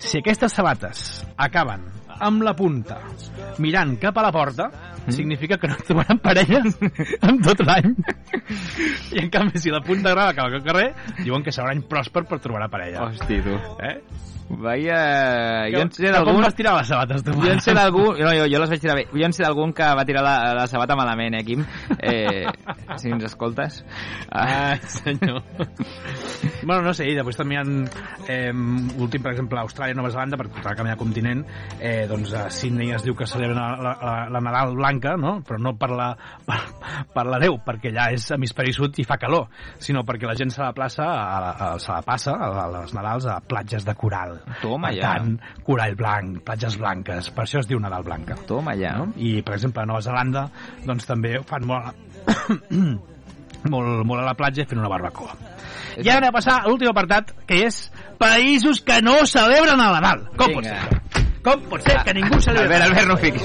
Si aquestes sabates acaben amb la punta mirant cap a la porta significa que no trobaran parella en tot l'any. I en canvi, si la punta groga cap al carrer, diuen que serà un any pròsper per trobar parella. Hosti, tu. Eh? Vaya... Jo en sé que Com d'algun... vas tirar les sabates, tu? Jo en sé d'algun... No, jo, jo les vaig tirar bé. Jo en sé d'algun que va tirar la, la sabata malament, eh, Quim? Eh, si ens escoltes. Ah, senyor. bueno, no sé, i després també hi ha eh, últim, per exemple, Austràlia, Nova Zelanda, per tornar a canviar continent, eh, doncs a Sydney es diu que celebren la, la, la, Nadal blanca, no? però no per la, per, per la neu, perquè allà és hemisferi sud i fa calor, sinó perquè la gent se la plaça, a, a, se la passa a, a les Nadals a platges de coral. Toma per ja. tant, corall blanc, platges blanques, per això es diu Nadal blanca. Toma ja. No? I, per exemple, a Nova Zelanda doncs, també fan molt, molt, molt a la platja fent una barbacoa. I ara anem a passar a l'últim apartat, que és països que no celebren el Nadal. Com pot Vinga. ser? Com pot ser que ningú Albert, el Nadal? Albert, no ho fiquis,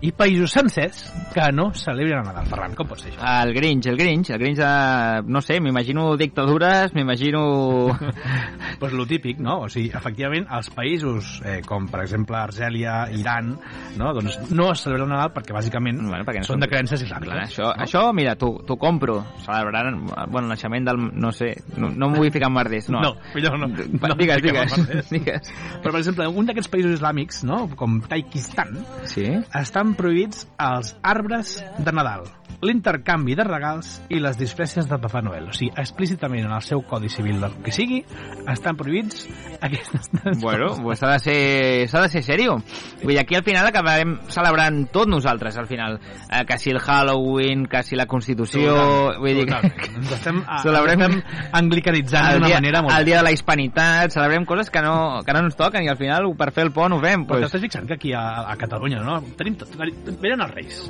i països sencers que no celebren el Nadal. Ferran, com pot ser això? El Grinch, el Grinch, el Grinch de... No sé, m'imagino dictadures, m'imagino... pues lo típic, no? O sigui, efectivament, els països eh, com, per exemple, Argèlia, Iran, no? doncs no es celebra el Nadal perquè, bàsicament, Bueno, perquè no són de creences Clar, islàmiques. això, no? això mira, t'ho compro. Celebraran bueno, el naixement del... No sé, no, no m'ho vull ficar en merders. No, No, millor no. No digues, digues, digues. Però, per exemple, un d'aquests països islàmics, no? com Taikistan, Sí? Estan prohibits els arbres de Nadal, l'intercanvi de regals i les disfresses de Papà Noel. O sigui, explícitament en el seu codi civil del que sigui, estan prohibits aquestes Bueno, pues s'ha de ser, s'ha de ser serio. Vull dir, aquí al final acabarem celebrant tot nosaltres, al final. Eh, que si el Halloween, que si la Constitució... Totalment, vull dir que... totalment. Ens estem, a, Celebrem- ens estem anglicanitzant d'una manera molt... el dia de la hispanitat, celebrem coses que no, que no ens toquen i al final per fer el pont ho fem. Però Pues, t'estàs fixant que aquí a, a Catalunya, no? Tenim tot. Venen els Reis,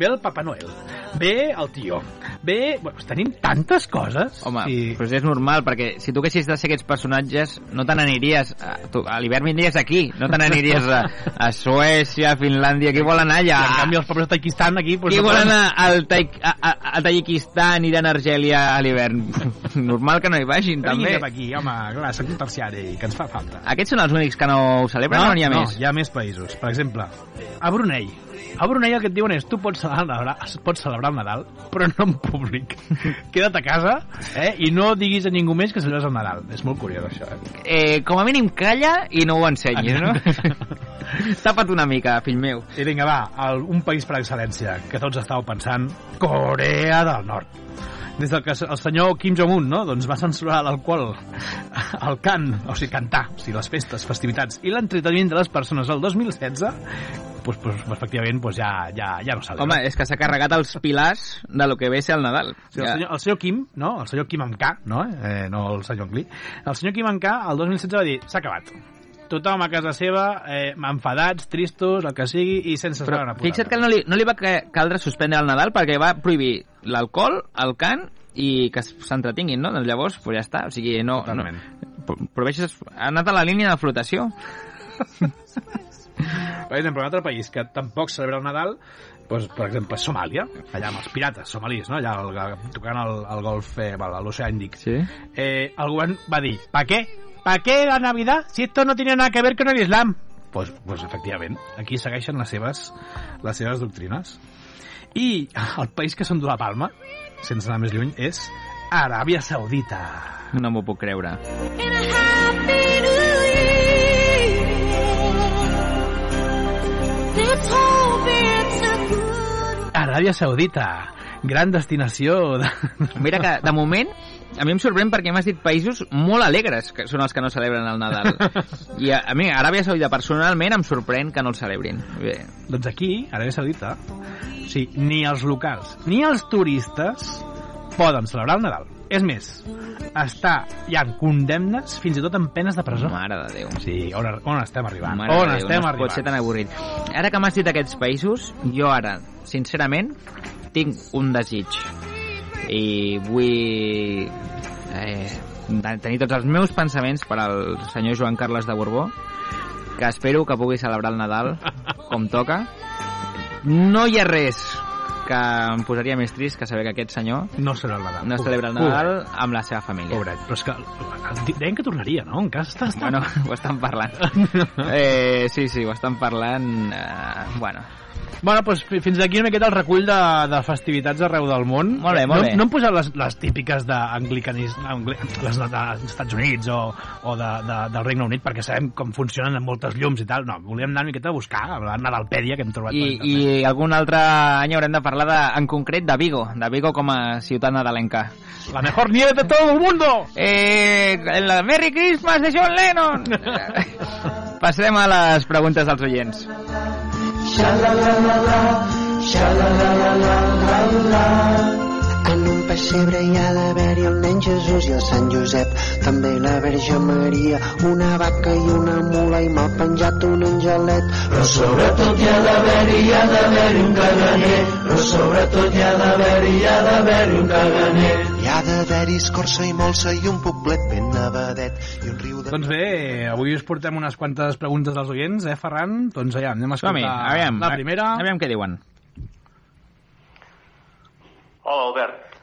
ve el Papa Noel, ve el tio, ve... Bueno, tenim tantes coses. home, i... pues és normal, perquè si tu haguessis de ser aquests personatges, no te n'aniries... A, tu, a l'hivern vindries aquí, no te n'aniries a, a Suècia, a Finlàndia, qui vol anar I allà? en canvi els pobles de Taikistan aquí... Pues, Qui no vol anar al, Taik, a, a, a Tajikistan i d'anar a Argèlia a l'hivern? Normal que no hi vagin, vinguin també. cap aquí, home, clar, un terciari, que ens fa falta. Aquests són els únics que no ho celebren o n'hi ha no, més? hi ha més països. Per exemple, a Brunei. A Brunei el que et diuen és tu pots celebrar, pots celebrar el Nadal, però no en públic. Queda't a casa eh, i no diguis a ningú més que celebres el Nadal. És molt curiós, això. Eh? Eh, com a mínim calla i no ho ensenyis, no? Tapa't una mica, fill meu. I vinga, va, el, un país per excel·lència, que tots estàveu pensant, Corea del Nord. Des del que el senyor Kim Jong-un no? doncs va censurar l'alcohol, el cant, o sigui, cantar, o sigui, les festes, festivitats i l'entreteniment de les persones el 2016, doncs, doncs, efectivament doncs ja, ja, ja no celebra. Home, és que s'ha carregat els pilars de lo que ve ser el Nadal. O sigui, el, senyor, el senyor Kim, no? el senyor Kim amb K, no, eh, no el senyor Angli, el senyor Kim amb K el 2016 va dir, s'ha acabat. Tothom a casa seva, eh, enfadats, tristos, el que sigui, i sense Però saber una fixa't que no li, no li va ca- caldre suspendre el Nadal perquè va prohibir l'alcohol, el cant i que s'entretinguin, no? Doncs llavors, pues ja està. O sigui, no... Totalment. no pro- prohibeixes... Ha anat a la línia de flotació. Per exemple, un altre país que tampoc celebra el Nadal, doncs, per exemple, Somàlia, allà amb els pirates somalis, no? allà el, tocant el, el golf, eh, a l'oceà Índic. Sí. Eh, el govern va dir, ¿pa qué? ¿Pa qué la Navidad si esto no tiene nada que ver con el Islam? Pues, pues efectivament, aquí segueixen les seves, les seves doctrines. I el país que s'endú la palma, sense anar més lluny, és Aràbia Saudita. No m'ho puc creure. Aràbia Saudita, gran destinació de... Mira que, de moment, a mi em sorprèn perquè m'has dit països molt alegres que són els que no celebren el Nadal. I a, a mi, Aràbia Saudita, personalment, em sorprèn que no el celebrin. Bé, Doncs aquí, Aràbia Saudita, o sigui, ni els locals ni els turistes poden celebrar el Nadal. És més, està, hi ha condemnes fins i tot en penes de presó. mare de Déu. Sí, on, on estem arribant? Mare on Déu, estem no arribant? pot ser tan avorrit. Ara que m'has dit aquests països, jo ara, sincerament, tinc un desig. I vull eh, tenir tots els meus pensaments per al senyor Joan Carles de Borbó, que espero que pugui celebrar el Nadal com toca. No hi ha res que em posaria més trist que saber que aquest senyor No serà el Nadal. no celebra el Nadal amb la seva família. Pobret, però és que deien que tornaria, no? Encara està... està... Bueno, ho estan parlant. Eh, sí, sí, ho estan parlant. Eh, bueno, Bueno, doncs fi- fins aquí una miqueta el recull de, de festivitats arreu del món. Molt bé, molt no, bé. No hem posat les, les típiques d'anglicanisme, angli, les de- dels Estats Units o, o de, de, del Regne Unit, perquè sabem com funcionen amb moltes llums i tal. No, volíem anar una miqueta a buscar, a la Nadalpèdia que hem trobat I, i algun altre any haurem de parlar de, en concret de Vigo, de Vigo com a ciutat nadalenca. La mejor nieve de todo el mundo! Eh, la Merry Christmas de John Lennon! Passem a les preguntes dels oients. Sha la la la la, sha la la la la la la. En un pessebre hi ha d'haver-hi el nen Jesús i el Sant Josep, també la Verge Maria, una vaca i una mula i m'ha penjat un angelet. Però sobretot hi ha d'haver-hi, hi ha d'haver-hi un caganer, però sobretot hi ha d'haver-hi, hi ha d'haver-hi un caganer. Hi ha d'haver-hi escorça i molsa i un poblet ben nevadet i un riu de... Doncs bé, avui us portem unes quantes preguntes dels oients, eh, Ferran? Doncs ja, anem a Som-hi, escoltar aviam, la primera. aviam què diuen. Hola, Albert.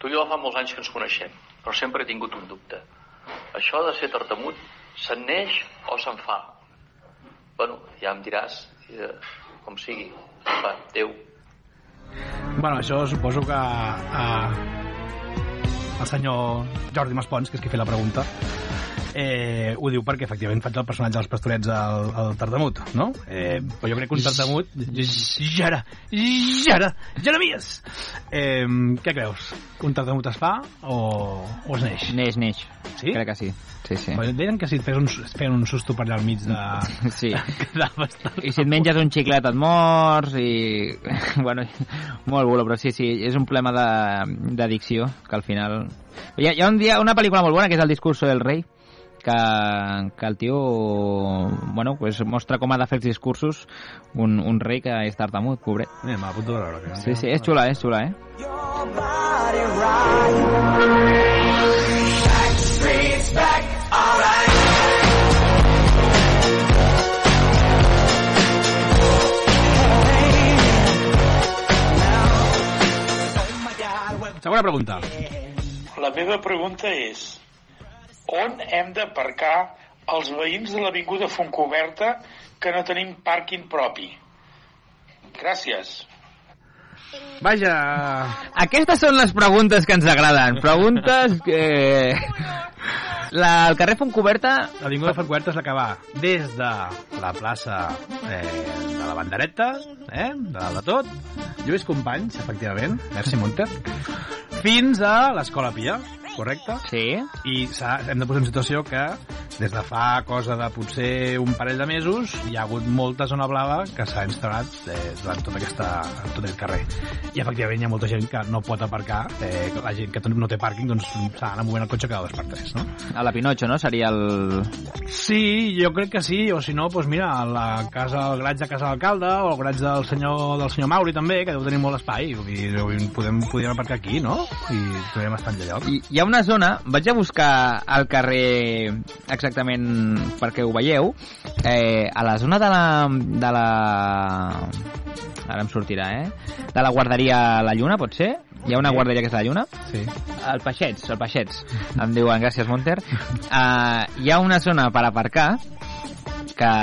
Tu i jo fa molts anys que ens coneixem, però sempre he tingut un dubte. Això de ser tartamut, se'n neix o se'n fa? Bueno, ja em diràs, eh, com sigui. Va, adéu. Bueno, això suposo que eh, el senyor Jordi Maspons, que és qui fet la pregunta, eh, ho diu perquè efectivament faig el personatge dels pastorets al, al Tardamut, no? Eh, però jo crec que un Tardamut... Jara! Jara! Jeremies! Eh, què creus? Un Tardamut es fa o, o es neix? Neix, neix. Sí? Crec que sí. Sí, sí. Però deien que si et fes un, et feien un susto per allà al mig de... Sí. Bastant... I si et menges un xiclet et mors i... bueno, molt bulo, però sí, sí, és un problema de- d'addicció, que al final... Hi ha, hi ha un dia, una pel·lícula molt bona que és El discurso del rei, que, que el tio bueno, pues mostra com ha de fer els discursos un, un rei que és tartamut, pobret. Mira, me l'apunto a veure. Que... Sí, sí, és xula, és xula, eh? Segona pregunta. La meva pregunta és on hem d'aparcar els veïns de l'Avinguda Fontcoberta que no tenim pàrquing propi? Gràcies. Vaja... Aquestes són les preguntes que ens agraden. Preguntes que... La, el carrer Fontcoberta... L'Avinguda Fontcoberta és la que va des de la plaça eh, de la Bandereta, eh, de dalt de tot, Lluís Companys, efectivament, merci Monter, fins a l'Escola Pia, correcte? Sí. I hem de posar en situació que des de fa cosa de potser un parell de mesos hi ha hagut molta zona blava que s'ha instal·lat eh, durant tota aquesta, tot aquest carrer. I efectivament hi ha molta gent que no pot aparcar, eh, la gent que no té pàrquing doncs s'ha d'anar movent el cotxe cada dos per tres, no? A la Pinocho, no? Seria el... Sí, jo crec que sí, o si no, doncs mira, a la casa, el garatge de casa d'alcalde o el garatge del senyor, del senyor Mauri també, que deu tenir molt espai, vull dir, podem, podríem aparcar aquí, no? I podríem estar en lloc. Hi, hi ha una zona, vaig a buscar al carrer exactament perquè ho veieu, eh, a la zona de la... De la... Ara em sortirà, eh? De la guarderia La Lluna, pot ser? Hi ha una guarderia que és La Lluna? Sí. El Peixets, el Peixets. Em diuen, gràcies, Monter. Uh, hi ha una zona per aparcar que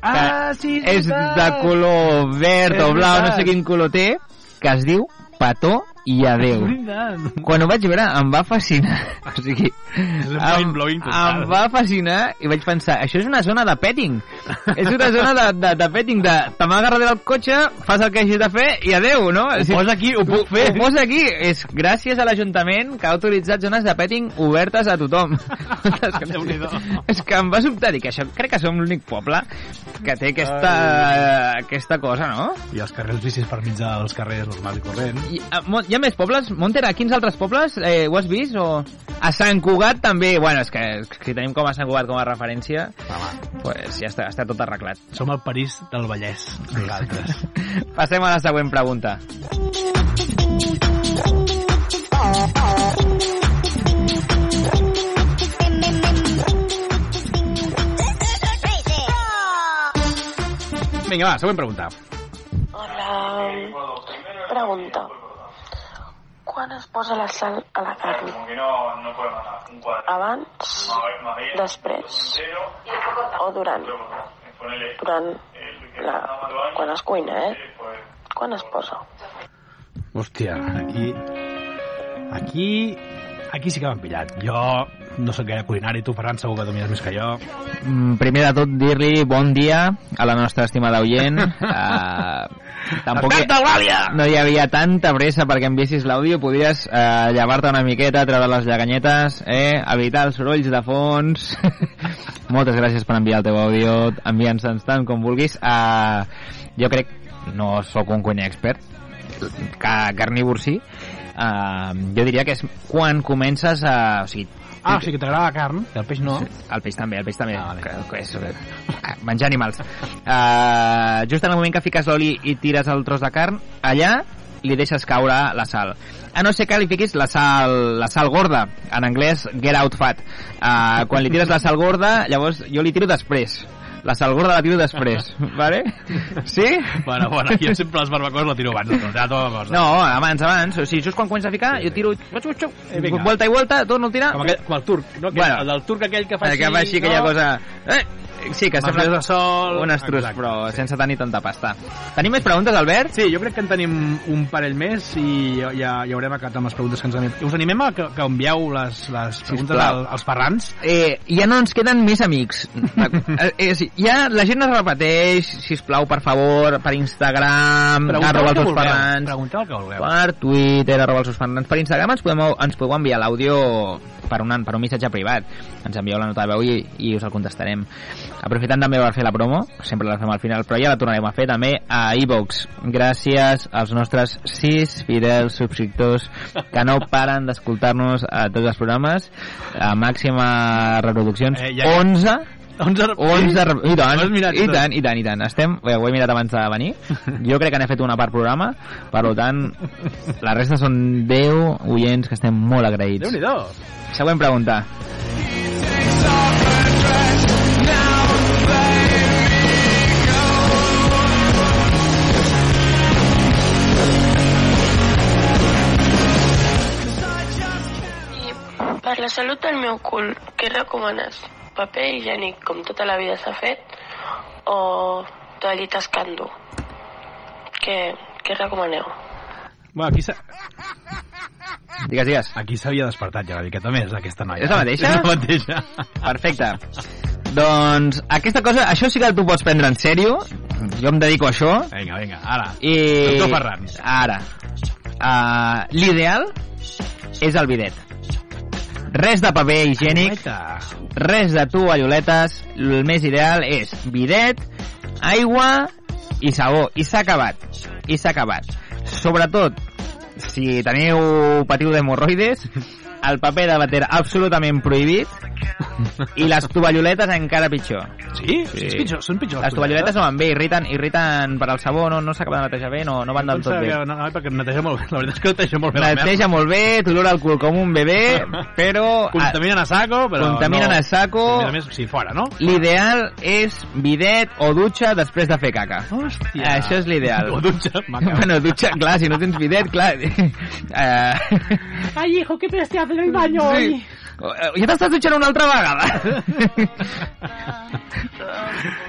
Ah, sí, és de color verd És o blau, no sé quin color té, que es diu Petó i Adeu. Quan ho vaig veure em va fascinar. O sigui, em, em va fascinar i vaig pensar, això és una zona de petting. és una zona de, de, de petting, de te m'agarra del cotxe, fas el que hagis de fer i adeu, no? Ho posa aquí, ho puc fer. Ho posa aquí. És gràcies a l'Ajuntament que ha autoritzat zones de petting obertes a tothom. Moltes Déu-n'hi-do. és que em va sobtar dir que això crec que som l'únic poble que té aquesta, aquesta cosa, no? I els carrers bicis per mig dels carrers normals i corrents. I, mo- hi ha més pobles? Monter, a quins altres pobles? Eh, ho has vist? O... A Sant Cugat també. Bueno, és que si tenim com a Sant Cugat com a referència, Home, pues ja està, està tot arreglat. som el París del Vallès, nosaltres. Passem a la següent pregunta. Vinga, va, següent pregunta. Hola. Pregunta. Quan es posa la sal a la carn? Abans, després o durant? Durant la... quan es cuina, eh? Quan es posa? Hòstia, aquí... Aquí... Aquí sí que m'han pillat. Jo no sóc gaire culinari, tu, Ferran, segur que domines més que jo. Mm, Primer de tot, dir-li bon dia a la nostra estimada oient. Uh, tampoc hi, no hi havia tanta pressa perquè enviessis l'àudio. Podries uh, llevar-te una miqueta, treure les llaganyetes, eh? evitar els sorolls de fons. Moltes gràcies per enviar el teu àudio. Envia'ns tant com vulguis. Uh, jo crec, no sóc un cuiner expert, que carnívor sí, uh, jo diria que és quan comences a... O sigui, Ah, o sigui que t'agrada la carn, que el peix no. el peix també, el peix també. Ah, vale. que, que és, eh, menjar animals. Uh, just en el moment que fiques l'oli i tires el tros de carn, allà li deixes caure la sal. A no ser que li fiquis la sal, la sal gorda, en anglès get out fat. Uh, quan li tires la sal gorda, llavors jo li tiro després. La sal gorda la tiro després, vale? Sí? Bueno, bueno, jo sempre les barbacoes la tiro abans, no, ja tota cosa. No, abans, abans. O sigui, just quan comença a ficar, jo tiro... Eh, vinga. Vuelta i vuelta, torno a tirar. Com, aquell, com el turc, no? Aquell, Bueno. el del turc aquell que fa El que fa així aquella cosa... Eh, sí, que sembla de sol. un estrus, Exacte, però sí. sense tenir tanta pasta. Tenim més preguntes, Albert? Sí, jo crec que en tenim un parell més i ja, ja, ja haurem acabat amb les preguntes que ens han Us animem a que, que envieu les, les preguntes al, als Ferrans. Eh, ja no ens queden més amics. eh, sí, ja la gent es repeteix, si plau per favor, per Instagram, Pregunteu arroba el que els vulgueu. Ferrans, Pregunteu el que vulgueu. per Twitter, arroba els Ferrans, per Instagram ens podeu, ens podeu enviar l'àudio per, un, per un missatge privat. Ens envieu la nota de veu i, i us el contestarem. Aprofitant també per fer la promo, sempre la fem al final, però ja la tornarem a fer també a iVox. Gràcies als nostres sis fidels subscriptors que no paren d'escoltar-nos a tots els programes. A màxima reproduccions, Eh, ja- 11 11, 11 re- i tant, has mirat i tant, i tant, i tant. Estem, ho he mirat abans de venir. Jo crec que n'he fet una per programa, per tant, la resta són 10 oients que estem molt agraïts. Déu-n'hi-do. Següent pregunta. Per la salut del meu cul, què recomanes? Paper higiènic, com tota la vida s'ha fet, o toallites cando? Què, què recomaneu? Bueno, aquí s'ha- Digues, digues. aquí s'havia despertat ja una miqueta més, aquesta noia. És la mateixa? És la mateixa. Perfecte. Doncs aquesta cosa, això sí que tu pots prendre en sèrio. Jo em dedico a això. Vinga, vinga, ara. I... Doctor Ferran. Ara. Uh, L'ideal és el bidet. Res de paper higiènic, res de tovalloletes, el més ideal és bidet, aigua i sabó. I s'ha acabat. I s'ha acabat. Sobretot, si teniu, patiu d'hemorroides, el paper de bater absolutament prohibit i les tovalloletes encara pitjor. Sí? sí. És pitjor, són pitjors. Les tovalloletes no van bé, irriten, irriten per al sabó, no, no s'acaba de netejar bé, no, no van del tot bé. No, no, perquè neteja molt bé. La veritat és que neteja molt bé la Neteja molt bé, t'olora el cul com un bebè, però... Contaminen a saco, però Contaminen no... a saco. A més sí, fora, no? L'ideal és bidet o dutxa després de fer caca. Hòstia. Això és l'ideal. O dutxa, maca. Bueno, dutxa, clar, si no tens bidet, clar... Uh, Ay, hijo, ¿qué te estoy haciendo el baño hoy? ja t'estàs dutxant una altra vegada?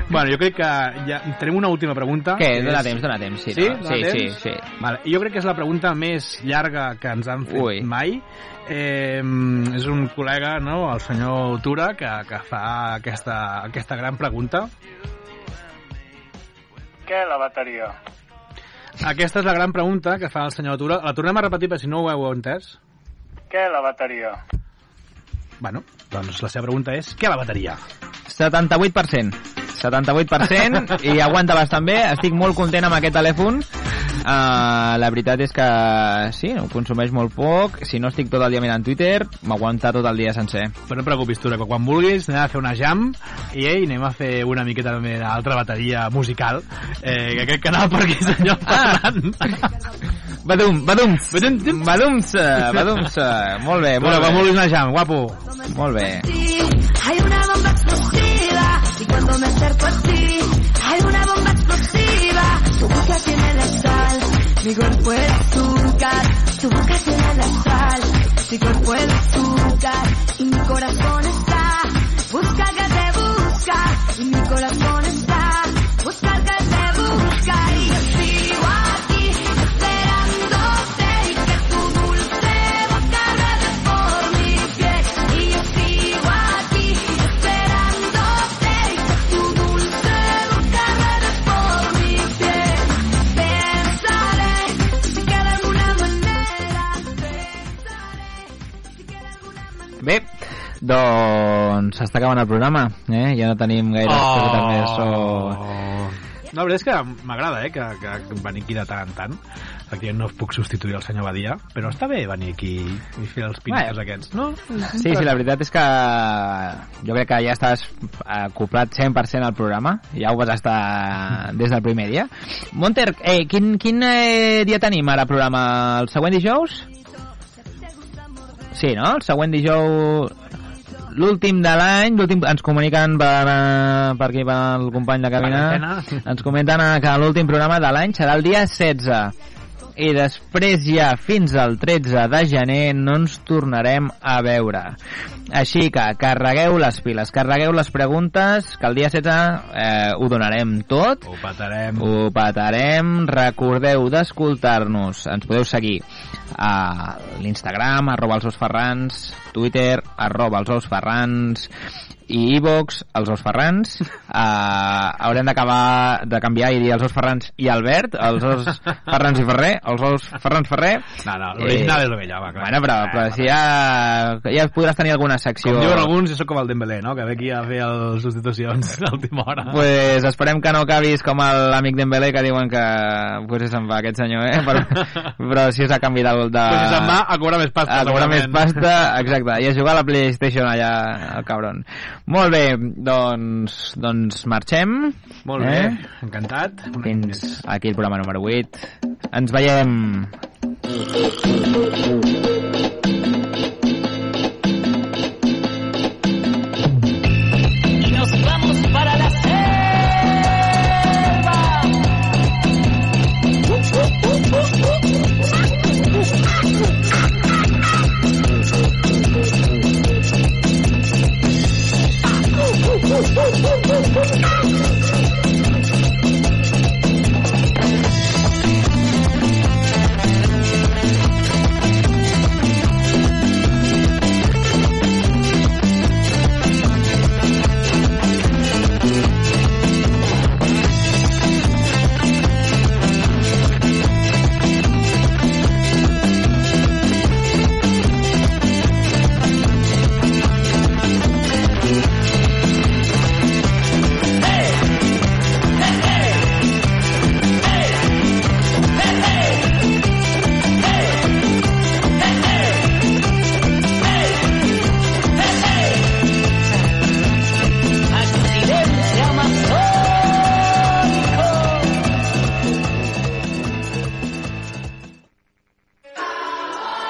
Bueno, jo crec que ja tenim una última pregunta. Què? que Dóna és- temps, dóna temps. Sí, Sí? no? Dóna sí, sí, temps? sí. Vale. Jo crec que és la pregunta més llarga que ens han fet Ui. mai. Eh, és un col·lega, no?, el senyor Tura, que, que fa aquesta, aquesta gran pregunta. Què, la bateria? Aquesta és la gran pregunta que fa el senyor Tura. La tornem a repetir, per si no ho heu entès. Què, la bateria? Bueno, doncs la seva pregunta és què la bateria? 78%. 78% i aguanta bastant bé. Estic molt content amb aquest telèfon Uh, la veritat és que sí, ho consumeix molt poc. Si no estic tot el dia mirant Twitter, m'aguanta tot el dia sencer. Però no et preocupis, Tura, que quan vulguis anem a fer una jam i ei, anem a fer una miqueta també d'altra bateria musical eh, que aquest canal per aquí senyor parlant. Badum, badums, badums, eh, badums, eh, molt bé, molt Bueno, quan bé. vulguis una jam, guapo. Molt bé. Hay una bomba explosiva y cuando me acerco a ti hay una bomba explosiva. Tu boca tiene la sal, mi cuerpo es azúcar. Tu boca tiene la sal, mi cuerpo es azúcar y mi corazón está busca que te busca y mi corazón acabant el programa, eh? Ja no tenim gaire Oh. coseta més. O... La veritat és que m'agrada, eh, que, que venir aquí de tant en tant. Efectivament no puc substituir el senyor Badia, però està bé venir aquí i fer els pinitos Bé. aquests, no? Sí, sí, la veritat és que jo crec que ja estàs acoplat 100% al programa, ja ho vas estar des del primer dia. Monter, eh, quin, quin eh, dia tenim ara programa? El següent dijous? Sí, no? El següent dijous... L'últim de l'any, l'últim ens comuniquen per, eh, per aquí, pel company de cabina, ens comenten eh, que l'últim programa de l'any serà el dia 16 i després ja fins al 13 de gener no ens tornarem a veure. Així que carregueu les piles, carregueu les preguntes, que el dia 16 eh, ho donarem tot. Ho patarem. Ho patarem. Recordeu d'escoltar-nos. Ens podeu seguir a l'Instagram, arroba els ous ferrans, Twitter, arroba els ous ferrans, i iVox, els ous ferrans. Uh, haurem d'acabar de canviar i dir els ous ferrans i Albert, els ous ferrans i Ferrer, els ous ferrans Ferrer. No, no, l'original és el vell, home, clar. Bueno, però, però si ja, ja podràs tenir alguna secció... Com diuen alguns, jo sóc com el Dembélé, no? Que ve aquí a fer les substitucions a l'última hora. Pues esperem que no acabis com l'amic Dembélé que diuen que pues se'n va aquest senyor, eh? Però, però si s'ha canviat el de... Pues si se'n va a cobrar més pasta, A cobrar més pasta, exacte. I a jugar a la PlayStation allà, el cabron. Molt bé, doncs, doncs marxem. Molt bé, encantat. Fins aquí el programa número 8. Ens veiem.